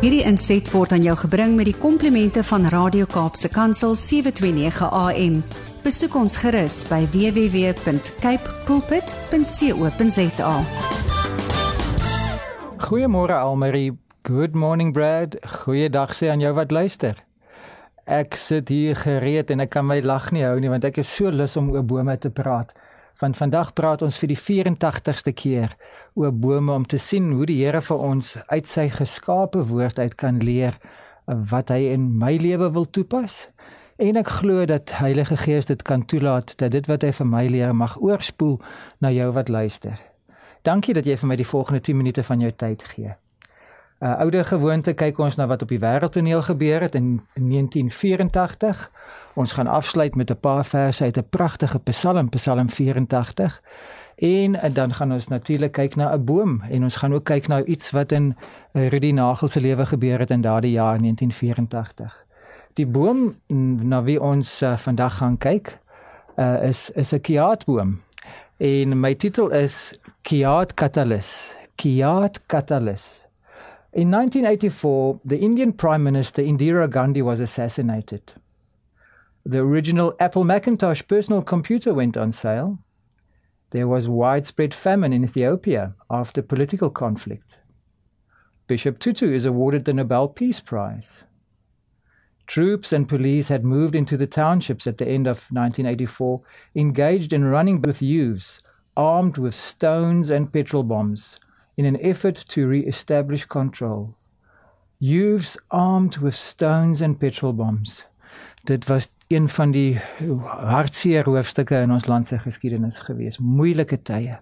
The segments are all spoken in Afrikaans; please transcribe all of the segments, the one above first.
Hierdie inset word aan jou gebring met die komplimente van Radio Kaapse Kansel 729 AM. Besoek ons gerus by www.cape pulpit.co.za. Goeiemôre Almarie. Good morning Brad. Goeiedag sê aan jou wat luister. Ek sit hier gereed en ek kan my lag nie hou nie want ek is so lus om oor bome te praat. Van vandag praat ons vir die 84ste keer oor bome om te sien hoe die Here vir ons uit sy geskape woord uit kan leer wat hy in my lewe wil toepas. En ek glo dat Heilige Gees dit kan toelaat dat dit wat hy vir my leer mag oorspoel na jou wat luister. Dankie dat jy vir my die volgende 10 minute van jou tyd gee. 'n uh, Oude gewoonte kyk ons na wat op die wêreldtoneel gebeur het in 1984. Ons gaan afsluit met 'n paar verse uit 'n pragtige Psalm, Psalm 84. En, en dan gaan ons natuurlik kyk na 'n boom en ons gaan ook kyk na iets wat in Rudy Nagel se lewe gebeur het in daardie jaar 1984. Die boom na wie ons uh, vandag gaan kyk, uh, is is 'n kiaatboom. En my titel is Kiat Catalyst. Kiat Catalyst. In 1984, the Indian Prime Minister Indira Gandhi was assassinated. The original Apple Macintosh personal computer went on sale. There was widespread famine in Ethiopia after political conflict. Bishop Tutu is awarded the Nobel Peace Prize. Troops and police had moved into the townships at the end of 1984, engaged in running with youths armed with stones and petrol bombs in an effort to re establish control. Youths armed with stones and petrol bombs. Dit was een van die hartseer hoofstukke in ons land se geskiedenis gewees. Moeilike tye.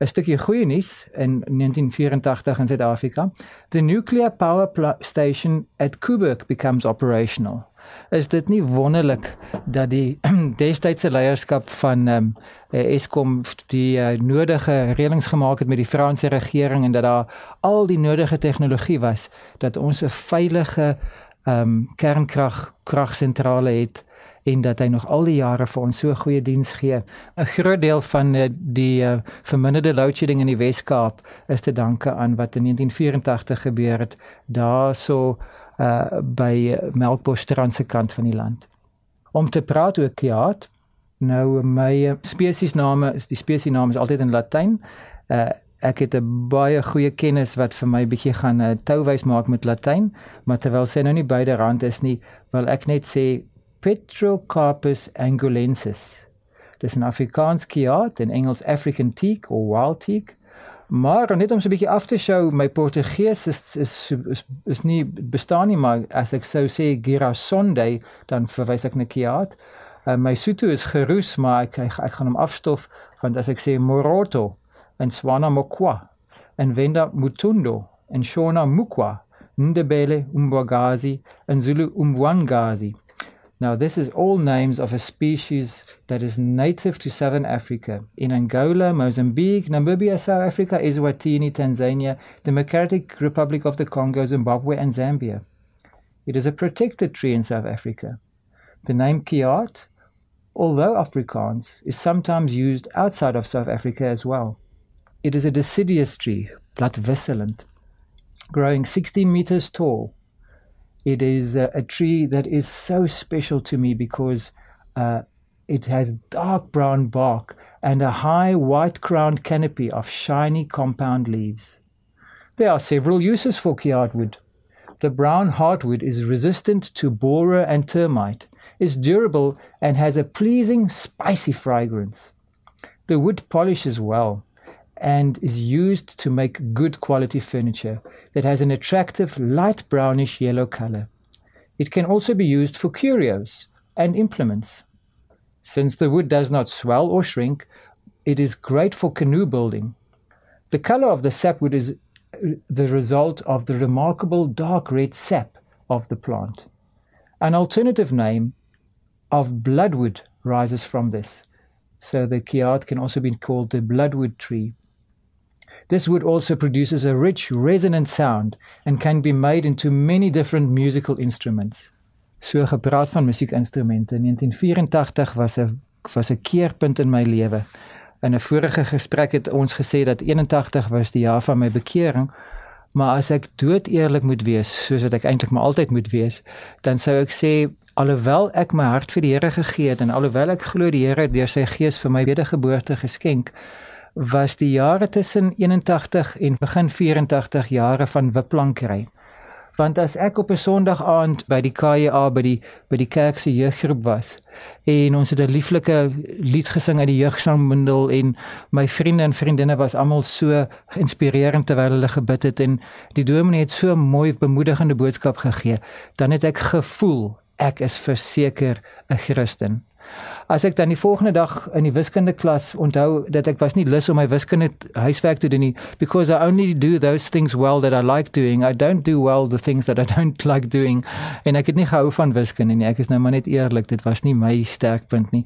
'n Stukkie goeie nuus in 1984 in Suid-Afrika. The nuclear power station at Kuburg becomes operational. Is dit nie wonderlik dat die destydse leierskap van um, Eskom die uh, nodige reëlings gemaak het met die Franse regering en dat daar al die nodige tegnologie was dat ons 'n veilige um, kernkrag kragsentrale het en dat hy nog al die jare vir ons so goeie diens gee. 'n Groot deel van uh, die uh, verminderde load shedding in die Wes-Kaap is te danke aan wat in 1984 gebeur het daarso uh, by Melkbosstrand se kant van die land. Om te praat oor kiaat, nou my spesiesname is die spesiesnaam is altyd in Latyn. Uh, ek het 'n baie goeie kennis wat vir my bietjie gaan uh, touwys maak met Latyn, maar terwyl sy nou nie beide rand is nie, wil ek net sê Petrocarpus angolensis. Dis 'n Afrikaans kiaat en Engels African teak of wild teak. Maar net om so 'n bietjie af te show, my Portugees is is is, is nie bestaan nie, maar as ek sou sê Girasonde, dan verwys ek na kiaat. Uh, my Sotho is geroes, maar ek, ek ek gaan hom afstof want as ek sê Moroto, en Swana Mokwa en Venda Mutundo en Shona Mukwa, Ndebele Umbwagazi and Zulu Umbwangazi. Now, this is all names of a species that is native to southern Africa. In Angola, Mozambique, Namibia, South Africa, Eswatini, Tanzania, Democratic Republic of the Congo, Zimbabwe, and Zambia. It is a protected tree in South Africa. The name Kiat, although Afrikaans, is sometimes used outside of South Africa as well. It is a deciduous tree, bladvisselend, growing 16 meters tall. It is a, a, tree that is so special to me because uh, it has dark brown bark and a high white crowned canopy of shiny compound leaves. There are several uses for kiatwood. The brown heartwood is resistant to borer and termite, is durable, and has a pleasing, spicy fragrance. The wood polishes well and is used to make good quality furniture that has an attractive light brownish yellow color. It can also be used for curios and implements. Since the wood does not swell or shrink, it is great for canoe building. The color of the sapwood is uh, the result of the remarkable dark red sap of the plant. An alternative name of bloodwood rises from this. So the kiat can also be called the bloodwood tree. This wood also produces a rich, resonant sound and can be made into many different musical instruments. So gepraat van musiekinstrumente. In 1984 was 'n was 'n keerpunt in my lewe. In 'n vorige gesprek het ons gesê dat 81 was die jaar van my bekering, Maar as ek dood eerlik moet wees, soos wat ek eintlik maar altyd moet wees, dan sou ek sê alhoewel ek my hart vir die Here gegee het en alhoewel ek glo die Here deur sy gees vir my wedergeboorte geskenk, was die jare tussen 81 en begin 84 jare van wipplankery want as ek op 'n Sondag aand by die KJA by die by die kerk se jeuggroep was en ons het 'n lieflike lied gesing uit die jeugsangmindel en my vriende en vriendinne was almal so geïnspireerend terwyl hulle gebid het en die dominee het so mooi bemoedigende boodskap gegee dan het ek gevoel ek is verseker 'n Christen as ek dan die volgende dag in die wiskunde klas onthou dat ek was nie lus om my wiskunde huiswerk te doen nie because I only do those things well that I like doing. I don't do well the things that I don't like doing. En ek het nie gehou van wiskunde nie. Ek is nou maar net eerlik dit was nie my sterkpunt nie.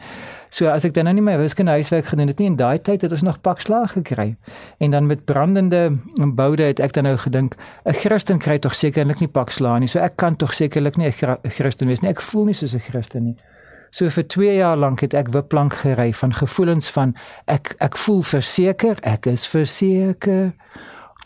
So as ek dan nou nie my wiskunde huiswerk gedoen het nie in daai tyd het ons nog pak slaag gekry. En dan met brandende boude het ek dan nou gedink 'n Christen kry tog sekerlik nie pak slaag nie. So ek kan tog sekerlik nie 'n Christen wees nie. Ek voel nie soos 'n Christen nie So vir 2 jaar lank het ek wipplank gery van gevoelens van ek ek voel verseker, ek is verseker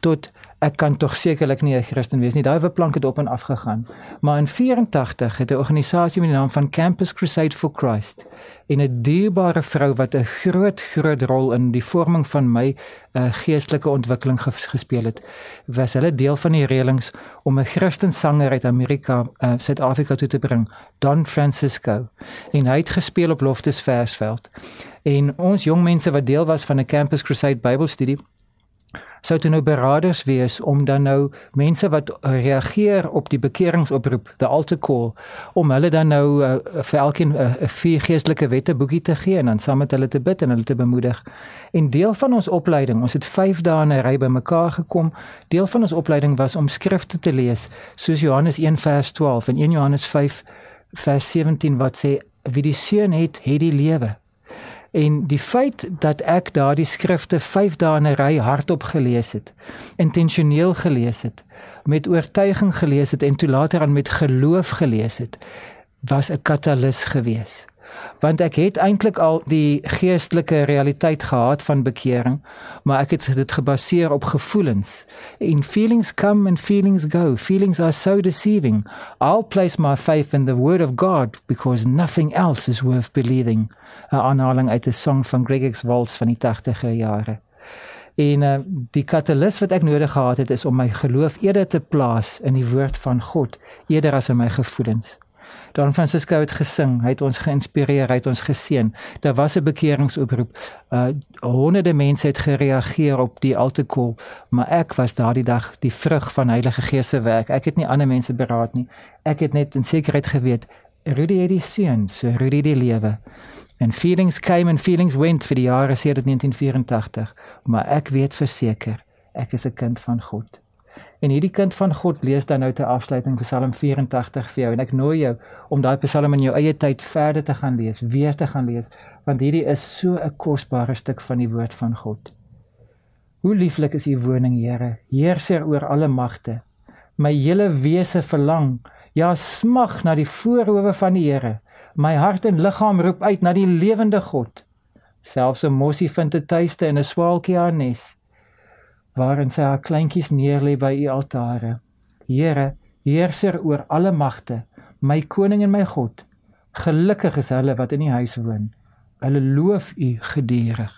tot ek kan tog sekerlik nie 'n Christen wees nie. Daai wipplank het op en af gegaan. Maar in 84 het 'n organisasie met die naam van Campus Crusade for Christ en 'n dierbare vrou wat 'n groot groot rol in die vorming van my uh, geestelike ontwikkeling gespeel het, was hulle deel van die reëlings om 'n Christen sanger uit Amerika, uh, Suid-Afrika toe te bring, Don Francisco. En hy het gespeel op Loftus Versveld. En ons jong mense wat deel was van 'n Campus Crusade Bybelstudie sou dit nou beraders wees om dan nou mense wat reageer op die bekeringsoproep, the altar call, om hulle dan nou uh, vir elkeen 'n uh, vier geestelike wette boekie te gee en dan saam met hulle te bid en hulle te bemoedig. En deel van ons opleiding, ons het 5 dae in 'n ry bymekaar gekom. Deel van ons opleiding was om skrifte te lees, soos Johannes 1 vers 12 en 1 Johannes 5 vers 17 wat sê wie die seun het, het die lewe. En die feit dat ek daardie skrifte 5 dae in 'n ry hardop gelees het, intentioneel gelees het, met oortuiging gelees het en toe later aan met geloof gelees het, was 'n katalis gewees. Want ek het eintlik al die geestelike realiteit gehad van bekering, maar ek het dit gebaseer op gevoelens. In feelings come and feelings go. Feelings are so deceiving. I'll place my faith in the word of God because nothing else is worth believing. 'n aanhaling uit 'n song van Greg X Waltz van die 80er jare. En uh, die katalis wat ek nodig gehad het is om my geloof eerder te plaas in die woord van God eerder as in my gevoelens. Don Francisco het gesing, hy het ons geïnspireer, hy het ons geseën. Daar was 'n bekeringsoproep. Uh honderde mense het gereageer op die altekol, maar ek was daardie dag die vrug van Heilige Gees se werk. Ek het nie ander mense beraad nie. Ek het net in sekerheid geweet Rudy het die seun, so Rudy die lewe. En feelings came and feelings went vir die jare sedert 1984, maar ek weet verseker, ek is 'n kind van God. En hierdie kind van God lees dan nou ter afsluiting Psalm 84 vir jou en ek nooi jou om daai Psalm in jou eie tyd verder te gaan lees, weer te gaan lees, want hierdie is so 'n kosbare stuk van die woord van God. Hoe lieflik is u woning, Here, heerser oor alle magte. My hele wese verlang, ja smag na die voorhoewe van die Here. My hart en liggaam roep uit na die lewende God. Selfs 'n mossie vind 'n tuiste in 'n swaalkie haar nes waarin sy haar kleintjies neerlê by u altare. Here, heerser oor alle magte, my koning en my God. Gelukkig is hulle wat in die huis woon. Hulle loof u gedurig.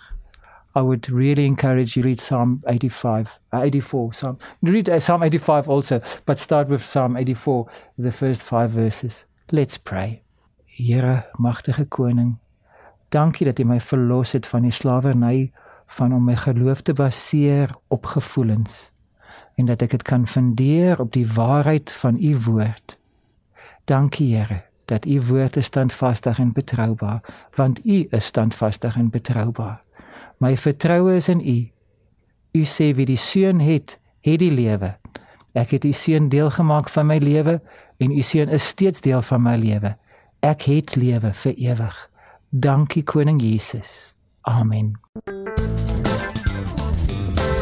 I would really encourage you read Psalm 85, uh, 84, Psalm. Read uh, Psalm 85 also, but start with Psalm 84, the first five verses. Let's pray. Here, magtige koning, dankie dat U my verlos het van die slawerny van om my geloof te baseer op gevoelens en dat ek dit kan fundeer op die waarheid van U woord. Dankie Here dat U woord is standvastig en betroubaar, want U is standvastig en betroubaar. My vertroue is in U. U sê wie die seun het, het die lewe. Ek het U seun deel gemaak van my lewe en U seun is steeds deel van my lewe. Ek het lewe vir ewig. Dankie koning Jesus. Amen.